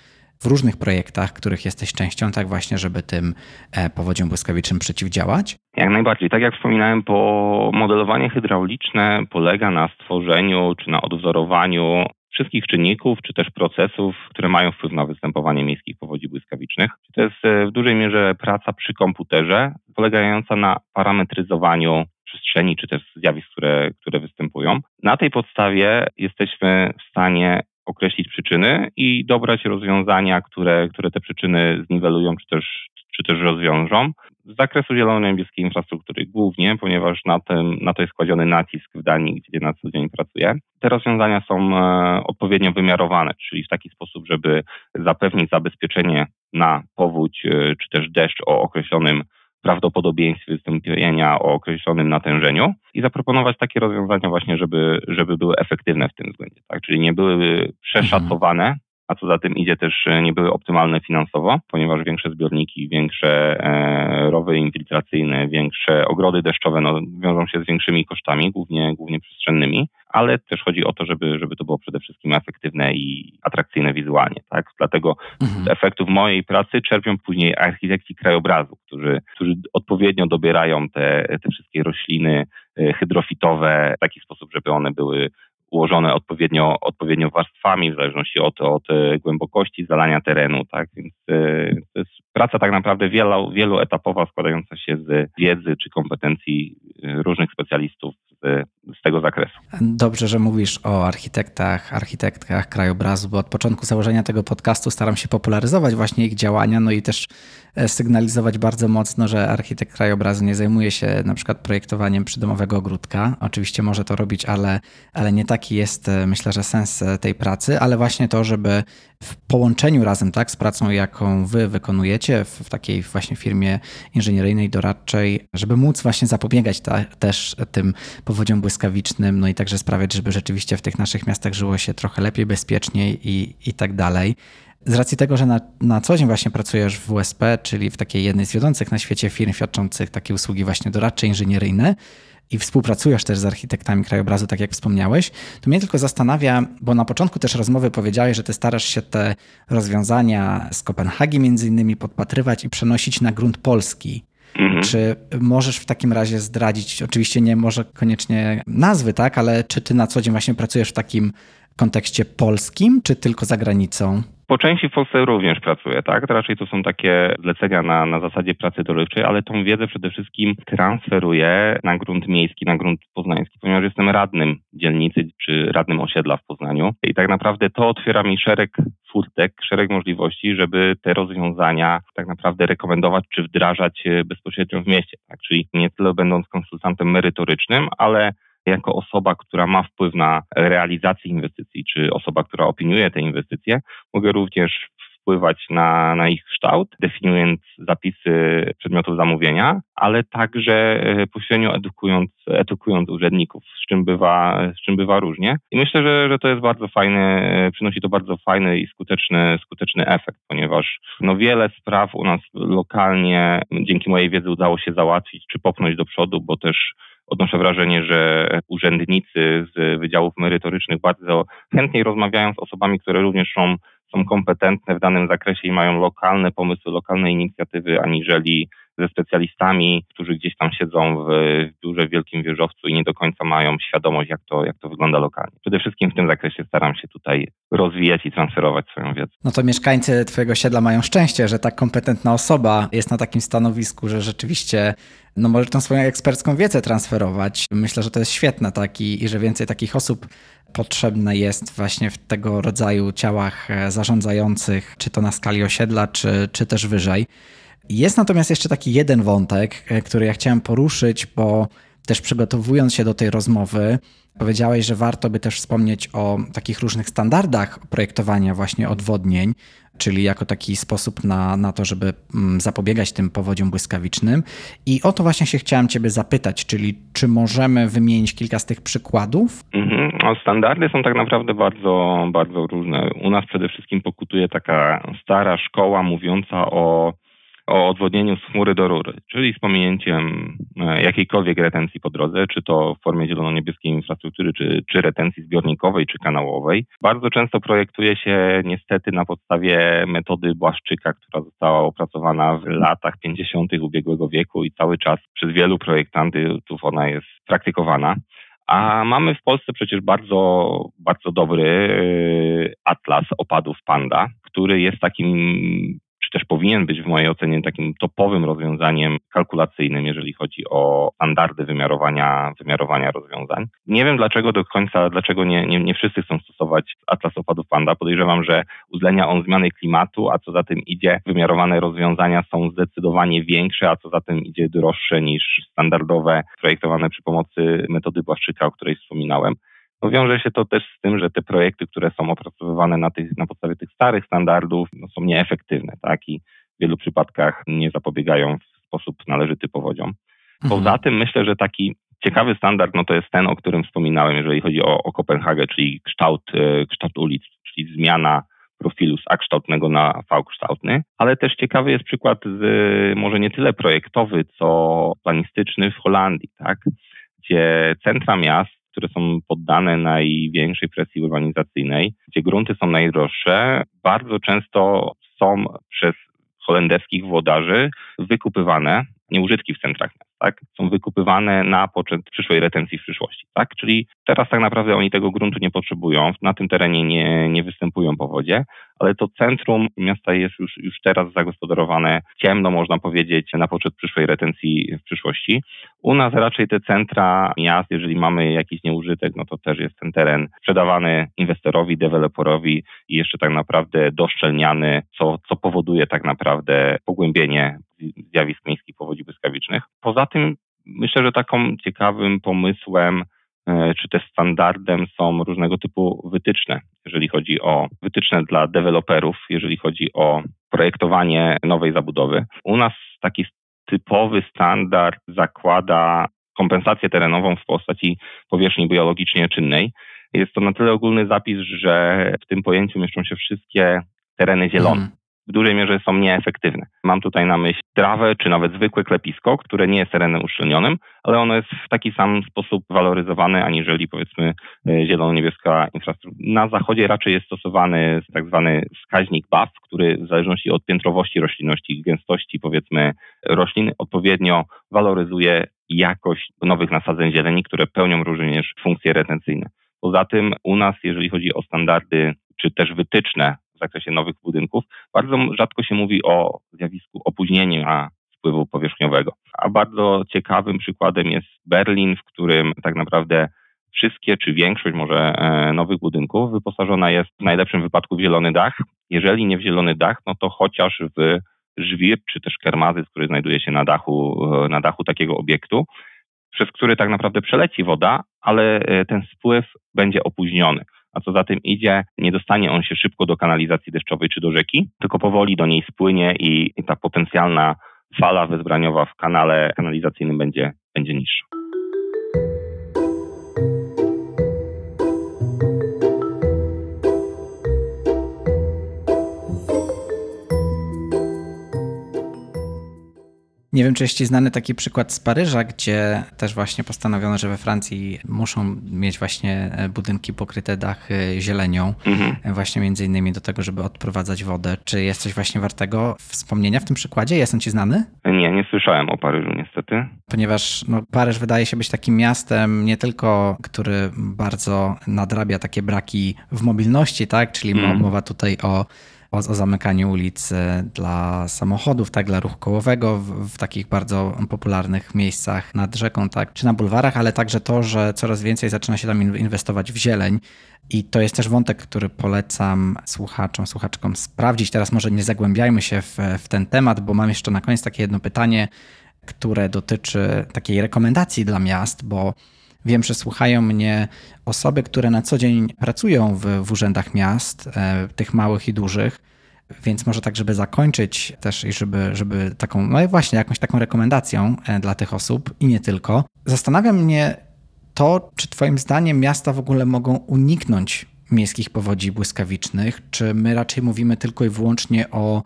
Speaker 1: w różnych projektach, których jesteś częścią, tak właśnie, żeby tym e, powodziom błyskawicznym przeciwdziałać?
Speaker 2: Jak najbardziej. Tak jak wspominałem, po modelowanie hydrauliczne polega na stworzeniu czy na odwzorowaniu wszystkich czynników, czy też procesów, które mają wpływ na występowanie miejskich powodzi błyskawicznych. To jest e, w dużej mierze praca przy komputerze, polegająca na parametryzowaniu przestrzeni, czy też zjawisk, które, które występują. Na tej podstawie jesteśmy w stanie określić przyczyny i dobrać rozwiązania, które, które te przyczyny zniwelują, czy też, czy też rozwiążą. Z zakresu zielono-niebieskiej infrastruktury głównie, ponieważ na, tym, na to jest kładziony nacisk w Danii, gdzie na co dzień pracuję. Te rozwiązania są e, odpowiednio wymiarowane, czyli w taki sposób, żeby zapewnić zabezpieczenie na powódź e, czy też deszcz o określonym prawdopodobieństwie wystąpienia o określonym natężeniu i zaproponować takie rozwiązania właśnie, żeby, żeby były efektywne w tym względzie, tak? Czyli nie były przeszacowane, a co za tym idzie też e, nie były optymalne finansowo, ponieważ większe zbiorniki, większe e, rowy infiltracyjne, większe ogrody deszczowe no, wiążą się z większymi kosztami, głównie, głównie przestrzennymi, ale też chodzi o to, żeby, żeby to było przede wszystkim efektywne i atrakcyjne wizualnie. Tak? Dlatego mhm. z efektów mojej pracy czerpią później architekci krajobrazu, którzy, którzy odpowiednio dobierają te, te wszystkie rośliny e, hydrofitowe w taki sposób, żeby one były ułożone odpowiednio, odpowiednio warstwami, w zależności od, od e, głębokości zalania terenu, tak? Więc e, to jest praca tak naprawdę wielo, wieloetapowa, składająca się z wiedzy czy kompetencji e, różnych specjalistów z, z tego zakresu.
Speaker 1: Dobrze, że mówisz o architektach, architektkach krajobrazu, bo od początku założenia tego podcastu staram się popularyzować właśnie ich działania, no i też e, sygnalizować bardzo mocno, że architekt krajobrazu nie zajmuje się na przykład projektowaniem przydomowego ogródka. Oczywiście może to robić, ale, ale nie taki jest, e, myślę, że sens e, tej pracy, ale właśnie to, żeby w połączeniu razem tak, z pracą, jaką wy wykonujecie w, w takiej właśnie firmie inżynieryjnej, doradczej, żeby móc właśnie zapobiegać ta, też tym powodziom błyskawicznym, no i także sprawiać, żeby rzeczywiście w tych naszych miastach żyło się trochę lepiej, bezpieczniej i, i tak dalej. Z racji tego, że na, na co dzień właśnie pracujesz w WSP, czyli w takiej jednej z wiodących na świecie firm świadczących takie usługi właśnie doradcze, inżynieryjne, i współpracujesz też z architektami krajobrazu, tak jak wspomniałeś, to mnie tylko zastanawia, bo na początku też rozmowy powiedziałeś, że ty starasz się te rozwiązania z Kopenhagi między innymi podpatrywać i przenosić na grunt polski. Mhm. Czy możesz w takim razie zdradzić, oczywiście nie może koniecznie nazwy, tak, ale czy ty na co dzień właśnie pracujesz w takim kontekście polskim, czy tylko za granicą?
Speaker 2: Po części w Polsce również pracuję, tak? To raczej to są takie zlecenia na, na zasadzie pracy dorywczej, ale tą wiedzę przede wszystkim transferuję na grunt miejski, na grunt poznański, ponieważ jestem radnym dzielnicy czy radnym osiedla w Poznaniu i tak naprawdę to otwiera mi szereg furtek, szereg możliwości, żeby te rozwiązania tak naprawdę rekomendować czy wdrażać bezpośrednio w mieście, tak? Czyli nie tyle będąc konsultantem merytorycznym, ale jako osoba, która ma wpływ na realizację inwestycji, czy osoba, która opiniuje te inwestycje, mogę również wpływać na, na ich kształt, definiując zapisy przedmiotów zamówienia, ale także e, pośrednio edukując, edukując urzędników, z czym bywa, z czym bywa różnie. I myślę, że, że to jest bardzo fajne, e, przynosi to bardzo fajny i skuteczny, skuteczny efekt, ponieważ no wiele spraw u nas lokalnie dzięki mojej wiedzy udało się załatwić czy popchnąć do przodu, bo też odnoszę wrażenie, że urzędnicy z wydziałów merytorycznych bardzo chętniej rozmawiają z osobami, które również są, są kompetentne w danym zakresie i mają lokalne pomysły, lokalne inicjatywy, aniżeli ze specjalistami, którzy gdzieś tam siedzą w, w biurze w Wielkim Wieżowcu i nie do końca mają świadomość, jak to, jak to wygląda lokalnie. Przede wszystkim w tym zakresie staram się tutaj rozwijać i transferować swoją wiedzę.
Speaker 1: No to mieszkańcy Twojego siedla mają szczęście, że tak kompetentna osoba jest na takim stanowisku, że rzeczywiście no może tą swoją ekspercką wiedzę transferować. Myślę, że to jest świetne tak i, i że więcej takich osób potrzebne jest właśnie w tego rodzaju ciałach e, zarządzających, czy to na skali osiedla, czy, czy też wyżej. Jest natomiast jeszcze taki jeden wątek, e, który ja chciałem poruszyć, bo też przygotowując się do tej rozmowy, powiedziałeś, że warto by też wspomnieć o takich różnych standardach projektowania właśnie odwodnień, czyli jako taki sposób na, na to, żeby mm, zapobiegać tym powodziom błyskawicznym. I o to właśnie się chciałem Ciebie zapytać, czyli czy możemy wymienić kilka z tych przykładów?
Speaker 2: Mhm. No, standardy są tak naprawdę bardzo, bardzo różne. U nas przede wszystkim pokutuje taka stara szkoła mówiąca o o odwodnieniu z chmury do rury, czyli z pominięciem e, jakiejkolwiek retencji po drodze, czy to w formie zielono-niebieskiej infrastruktury, czy, czy retencji zbiornikowej, czy kanałowej. Bardzo często projektuje się niestety na podstawie metody Błaszczyka, która została opracowana w latach 50. ubiegłego wieku i cały czas przez wielu projektantów ona jest praktykowana. A mamy w Polsce przecież bardzo, bardzo dobry e, atlas opadów Panda, który jest takim też powinien być w mojej ocenie takim topowym rozwiązaniem kalkulacyjnym, jeżeli chodzi o standardy wymiarowania, wymiarowania rozwiązań. Nie wiem dlaczego do końca, dlaczego nie, nie, nie wszyscy chcą stosować Atlas opadów Panda. Podejrzewam, że uwzględnia on zmiany klimatu, a co za tym idzie, wymiarowane rozwiązania są zdecydowanie większe, a co za tym idzie droższe niż standardowe, projektowane przy pomocy metody Błaszczyka, o której wspominałem. No wiąże się to też z tym, że te projekty, które są opracowywane na, tych, na podstawie tych starych standardów, no są nieefektywne, tak? I w wielu przypadkach nie zapobiegają w sposób należyty powodziom. Poza mhm. tym myślę, że taki ciekawy standard, no to jest ten, o którym wspominałem, jeżeli chodzi o, o Kopenhagę, czyli kształt, e, kształt ulic, czyli zmiana profilu z A-kształtnego na V-kształtny, ale też ciekawy jest przykład z, może nie tyle projektowy, co planistyczny w Holandii, tak? gdzie centra miast które są poddane największej presji urbanizacyjnej, gdzie grunty są najdroższe, bardzo często są przez holenderskich włodarzy wykupywane, nieużytki w centrach miast, tak? Są wykupywane na poczet przyszłej retencji w przyszłości, tak? Czyli teraz tak naprawdę oni tego gruntu nie potrzebują, na tym terenie nie, nie występują powodzie, ale to centrum miasta jest już, już teraz zagospodarowane ciemno, można powiedzieć, na poczet przyszłej retencji w przyszłości. U nas raczej te centra miast, jeżeli mamy jakiś nieużytek, no to też jest ten teren sprzedawany inwestorowi, deweloperowi i jeszcze tak naprawdę doszczelniany, co, co powoduje tak naprawdę pogłębienie zjawisk miejskich powodzi błyskawicznych. Poza tym myślę, że taką ciekawym pomysłem E, czy też standardem są różnego typu wytyczne, jeżeli chodzi o wytyczne dla deweloperów, jeżeli chodzi o projektowanie nowej zabudowy. U nas taki typowy standard zakłada kompensację terenową w postaci powierzchni biologicznie czynnej. Jest to na tyle ogólny zapis, że w tym pojęciu mieszczą się wszystkie tereny zielone. Mm w dużej mierze są nieefektywne. Mam tutaj na myśli trawę, czy nawet zwykłe klepisko, które nie jest terenem uszczelnionym, ale ono jest w taki sam sposób waloryzowane, aniżeli powiedzmy e, zielono-niebieska infrastruktura. Na zachodzie raczej jest stosowany tak zwany wskaźnik BAF, który w zależności od piętrowości roślinności gęstości powiedzmy roślin odpowiednio waloryzuje jakość nowych nasadzeń zieleni, które pełnią również funkcje retencyjne. Poza tym u nas, jeżeli chodzi o standardy czy też wytyczne zakresie nowych budynków, bardzo rzadko się mówi o zjawisku opóźnienia wpływu powierzchniowego. A bardzo ciekawym przykładem jest Berlin, w którym tak naprawdę wszystkie, czy większość może e, nowych budynków wyposażona jest w najlepszym wypadku w zielony dach. Jeżeli nie w zielony dach, no to chociaż w żwir, czy też kermazyc, który znajduje się na dachu, e, na dachu takiego obiektu, przez który tak naprawdę przeleci woda, ale e, ten spływ będzie opóźniony a co za tym idzie, nie dostanie on się szybko do kanalizacji deszczowej czy do rzeki, tylko powoli do niej spłynie i, ta potencjalna fala wezbraniowa w kanale kanalizacyjnym będzie, będzie niższa.
Speaker 1: Nie wiem, czy jest Ci znany taki przykład z Paryża, gdzie też właśnie postanowiono, że we Francji muszą mieć właśnie e, budynki pokryte dachy zielenią, mhm. E, właśnie między innymi do tego, żeby odprowadzać wodę. Czy jest coś właśnie wartego wspomnienia w tym przykładzie? Jest on Ci znany?
Speaker 2: Nie, nie słyszałem o Paryżu niestety.
Speaker 1: Ponieważ no, Paryż wydaje się być takim miastem nie tylko, który bardzo nadrabia takie braki w mobilności, tak? Czyli mhm. mowa tutaj o o, o zamykaniu ulic dla samochodów, tak, dla ruchu kołowego w, w, takich bardzo popularnych miejscach nad rzeką, tak, czy na bulwarach, ale także to, że coraz więcej zaczyna się tam inwestować w zieleń. I to jest też wątek, który polecam słuchaczom, słuchaczkom sprawdzić. Teraz może nie zagłębiajmy się w, w ten temat, bo mam jeszcze na koniec takie jedno pytanie, które dotyczy takiej rekomendacji dla miast, bo Wiem, że słuchają mnie osoby, które na co dzień pracują w, w urzędach miast, e, tych małych i dużych. Więc może tak, żeby zakończyć też i żeby, żeby taką, no właśnie jakąś taką rekomendacją e, dla tych osób i nie tylko. Zastanawia mnie to, czy Twoim zdaniem miasta w ogóle mogą uniknąć miejskich powodzi błyskawicznych, czy my raczej mówimy tylko i wyłącznie o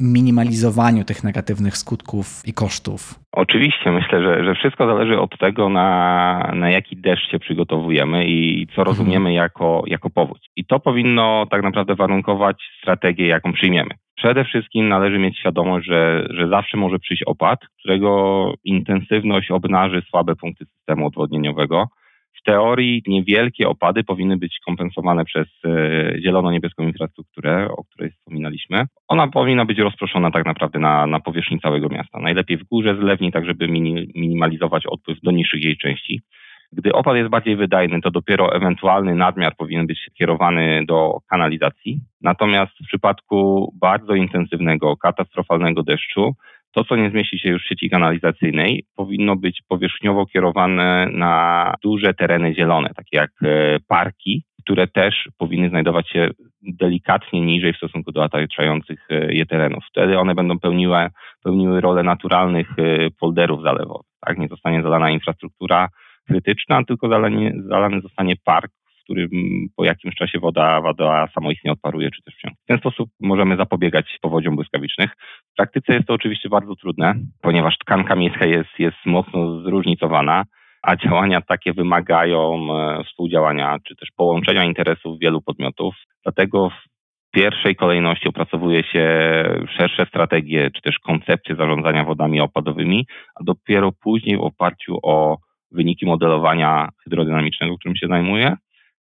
Speaker 1: minimalizowaniu tych negatywnych skutków i kosztów?
Speaker 2: Oczywiście, myślę, że, że wszystko zależy od tego, na, na jaki deszcz się przygotowujemy i co mhm. rozumiemy jako, jako powódź. I to powinno tak naprawdę warunkować strategię, jaką przyjmiemy. Przede wszystkim należy mieć świadomość, że, że zawsze może przyjść opad, którego intensywność obnaży słabe punkty systemu odwodnieniowego. W teorii niewielkie opady powinny być kompensowane przez e, zielono-niebieską infrastrukturę, o której wspominaliśmy. Ona powinna być rozproszona tak naprawdę na, na powierzchni całego miasta. Najlepiej w górze zlewni, tak żeby minimalizować odpływ do niższych jej części. Gdy opad jest bardziej wydajny, to dopiero ewentualny nadmiar powinien być kierowany do kanalizacji. Natomiast w przypadku bardzo intensywnego, katastrofalnego deszczu, to, co nie zmieści się już w sieci kanalizacyjnej, powinno być powierzchniowo kierowane na duże tereny zielone, takie jak e, parki, które też powinny znajdować się delikatnie niżej w stosunku do otaczających e, je terenów. Wtedy one będą pełniły, pełniły rolę naturalnych e, polderów zalewowych. Tak? Nie zostanie zalana infrastruktura krytyczna, tylko zalany, zalany zostanie park, w którym po jakimś czasie woda, woda samoistnie odparuje, czy też wciąż. W ten sposób możemy zapobiegać powodziom błyskawicznych. W praktyce jest to oczywiście bardzo trudne, ponieważ tkanka miejska jest, jest mocno zróżnicowana, a działania takie wymagają e, współdziałania, czy też połączenia interesów wielu podmiotów. Dlatego w pierwszej kolejności opracowuje się szersze strategie, czy też koncepcje zarządzania wodami opadowymi, a dopiero później w oparciu o wyniki modelowania hydrodynamicznego, którym się zajmuję,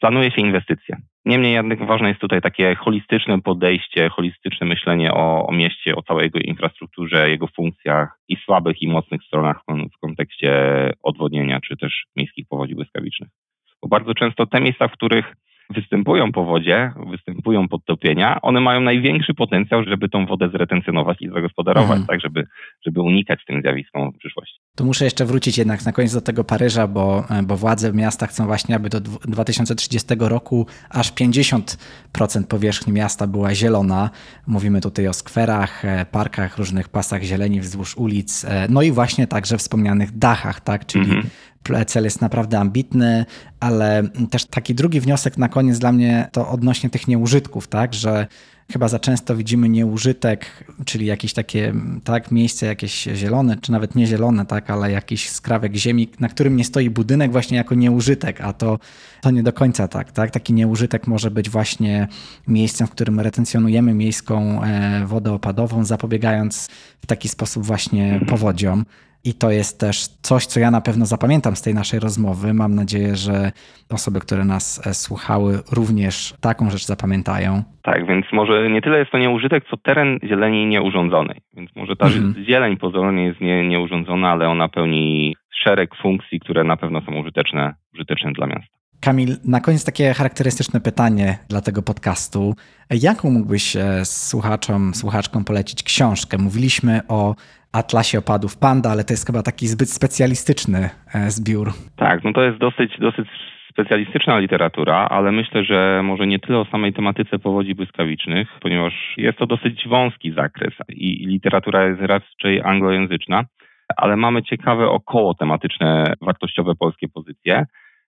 Speaker 2: planuje się inwestycje. Niemniej jednak ważne jest tutaj takie holistyczne podejście, holistyczne myślenie o, o mieście, o całej jego infrastrukturze, jego funkcjach i słabych i mocnych stronach w, kontekście odwodnienia czy też miejskich powodzi błyskawicznych. Bo bardzo często te miejsca, w których występują powodzie, występują podtopienia, one mają największy potencjał, żeby tą wodę zretencjonować i zagospodarować, mhm. tak, żeby, żeby unikać tym zjawiskom w przyszłości.
Speaker 1: Tu muszę jeszcze wrócić jednak na koniec do tego Paryża, bo, bo władze miasta chcą właśnie, aby do 2030 roku aż 50% powierzchni miasta była zielona. Mówimy tutaj o skwerach, e, parkach, różnych pasach zieleni wzdłuż ulic, e, no i właśnie także wspomnianych dachach, tak, czyli mhm cel jest naprawdę ambitny, ale też taki drugi wniosek na koniec dla mnie to odnośnie tych nieużytków, tak, że chyba za często widzimy nieużytek, czyli jakieś takie tak, miejsce jakieś zielone, czy nawet nie zielone, tak, ale jakiś skrawek ziemi, na którym nie stoi budynek właśnie jako nieużytek, a to, to nie do końca tak, tak. Taki nieużytek może być właśnie miejscem, w którym retencjonujemy miejską e, wodę opadową, zapobiegając w taki sposób właśnie powodziom. I to jest też coś, co ja na pewno zapamiętam z tej naszej rozmowy. Mam nadzieję, że osoby, które nas e, słuchały, również taką rzecz zapamiętają.
Speaker 2: Tak, więc może nie tyle jest to nieużytek, co teren zieleni nieurządzonej. Więc może ta mhm. zieleń pozornie jest nie, nieurządzona, ale ona pełni szereg funkcji, które na pewno są użyteczne, użyteczne dla miasta.
Speaker 1: Kamil, na koniec takie charakterystyczne pytanie dla tego podcastu. Jaką mógłbyś e, słuchaczom, słuchaczkom polecić książkę? Mówiliśmy o Atlasie Opadów Panda, ale to jest chyba taki zbyt specjalistyczny e, zbiór.
Speaker 2: Tak, no to jest dosyć, dosyć specjalistyczna literatura, ale myślę, że może nie tyle o samej tematyce powodzi błyskawicznych, ponieważ jest to dosyć wąski zakres i literatura jest raczej anglojęzyczna, ale mamy ciekawe około tematyczne, wartościowe polskie pozycje.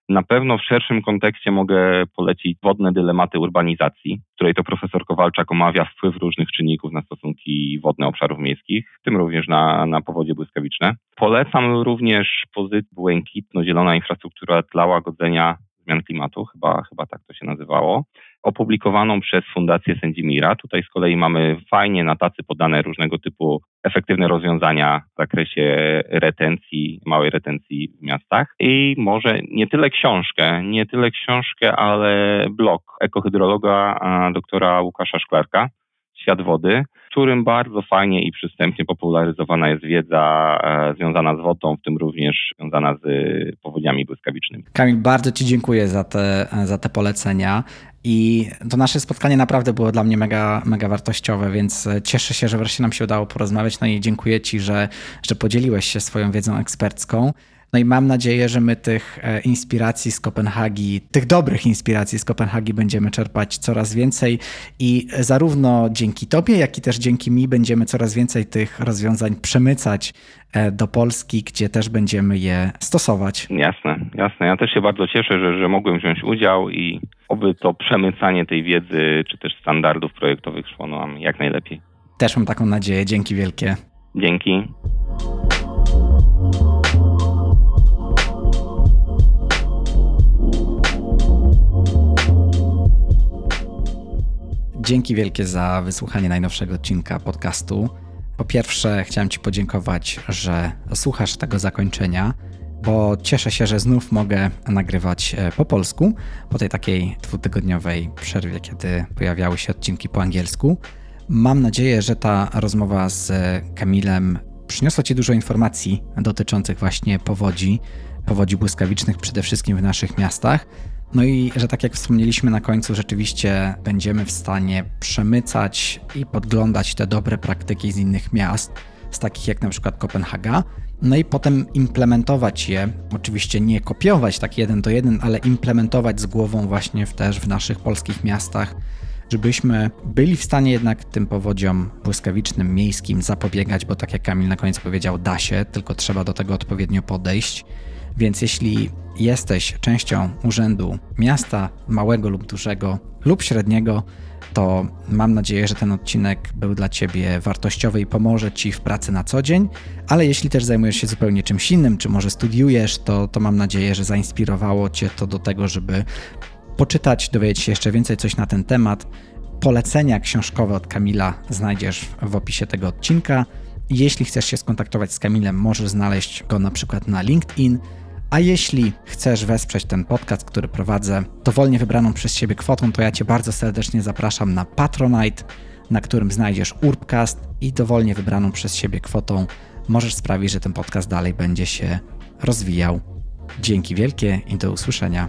Speaker 2: Na pewno w szerszym kontekście mogę polecić wodne dylematy urbanizacji, w której to profesor Kowalczak omawia wpływ różnych czynników na stosunki wodne obszarów miejskich, w tym również na, na powodzie błyskawiczne. Polecam również pozycję błękitno-zielona infrastruktura dla łagodzenia zmian klimatu, chyba, chyba tak to się nazywało, opublikowaną przez Fundację Sędzimira. Tutaj z kolei mamy fajnie na tacy podane różnego typu efektywne rozwiązania w zakresie retencji, małej retencji w miastach. I może nie tyle książkę, nie tyle książkę, ale blog ekohydrologa doktora Łukasza Szklarka, Świat Wody, w którym bardzo fajnie i przystępnie popularyzowana jest wiedza e, związana z wodą, w tym również związana z powodziami błyskawicznymi.
Speaker 1: Kamil, bardzo Ci dziękuję za te, za te polecenia. I to nasze spotkanie naprawdę było dla mnie mega, mega wartościowe, więc cieszę się, że wreszcie nam się udało porozmawiać. No i dziękuję Ci, że, że podzieliłeś się swoją wiedzą ekspercką. No i mam nadzieję, że my tych e, inspiracji z Kopenhagi, tych dobrych inspiracji z Kopenhagi będziemy czerpać coraz więcej i zarówno dzięki Tobie, jak i też dzięki mi będziemy coraz więcej tych rozwiązań przemycać e, do Polski, gdzie też będziemy je stosować.
Speaker 2: Jasne, jasne. Ja też się bardzo cieszę, że, że mogłem wziąć udział i oby to przemycanie tej wiedzy, czy też standardów projektowych szło nam jak najlepiej.
Speaker 1: Też mam taką nadzieję. Dzięki wielkie.
Speaker 2: Dzięki.
Speaker 1: Dzięki wielkie za wysłuchanie najnowszego odcinka podcastu. Po pierwsze, chciałem Ci podziękować, że słuchasz tego zakończenia, bo cieszę się, że znów mogę nagrywać e, po polsku po tej takiej dwutygodniowej przerwie, kiedy pojawiały się odcinki po angielsku. Mam nadzieję, że ta rozmowa z Kamilem przyniosła Ci dużo informacji dotyczących właśnie powodzi, powodzi błyskawicznych przede wszystkim w naszych miastach. No i że tak jak wspomnieliśmy na końcu, rzeczywiście będziemy w stanie przemycać i podglądać te dobre praktyki z innych miast, z takich jak na przykład Kopenhaga, no i potem implementować je, oczywiście nie kopiować tak jeden do jeden, ale implementować z głową właśnie w, też w naszych polskich miastach, żebyśmy byli w stanie jednak tym powodziom błyskawicznym, miejskim zapobiegać, bo tak jak Kamil na koniec powiedział, da się, tylko trzeba do tego odpowiednio podejść. Więc jeśli jesteś częścią urzędu miasta, małego lub dużego lub średniego, to mam nadzieję, że ten odcinek był dla Ciebie wartościowy i pomoże Ci w pracy na co dzień. Ale jeśli też zajmujesz się zupełnie czymś innym, czy może studiujesz, to, to mam nadzieję, że zainspirowało Cię to do tego, żeby poczytać, dowiedzieć się jeszcze więcej coś na ten temat. Polecenia książkowe od Kamila znajdziesz w opisie tego odcinka. Jeśli chcesz się skontaktować z Kamilem, możesz znaleźć go na przykład na LinkedIn a jeśli chcesz wesprzeć ten podcast, który prowadzę dowolnie wybraną przez siebie kwotą, to ja Cię bardzo serdecznie zapraszam na Patronite, na którym znajdziesz Urbcast i dowolnie wybraną przez siebie kwotą możesz sprawić, że ten podcast dalej będzie się rozwijał. Dzięki wielkie i do usłyszenia.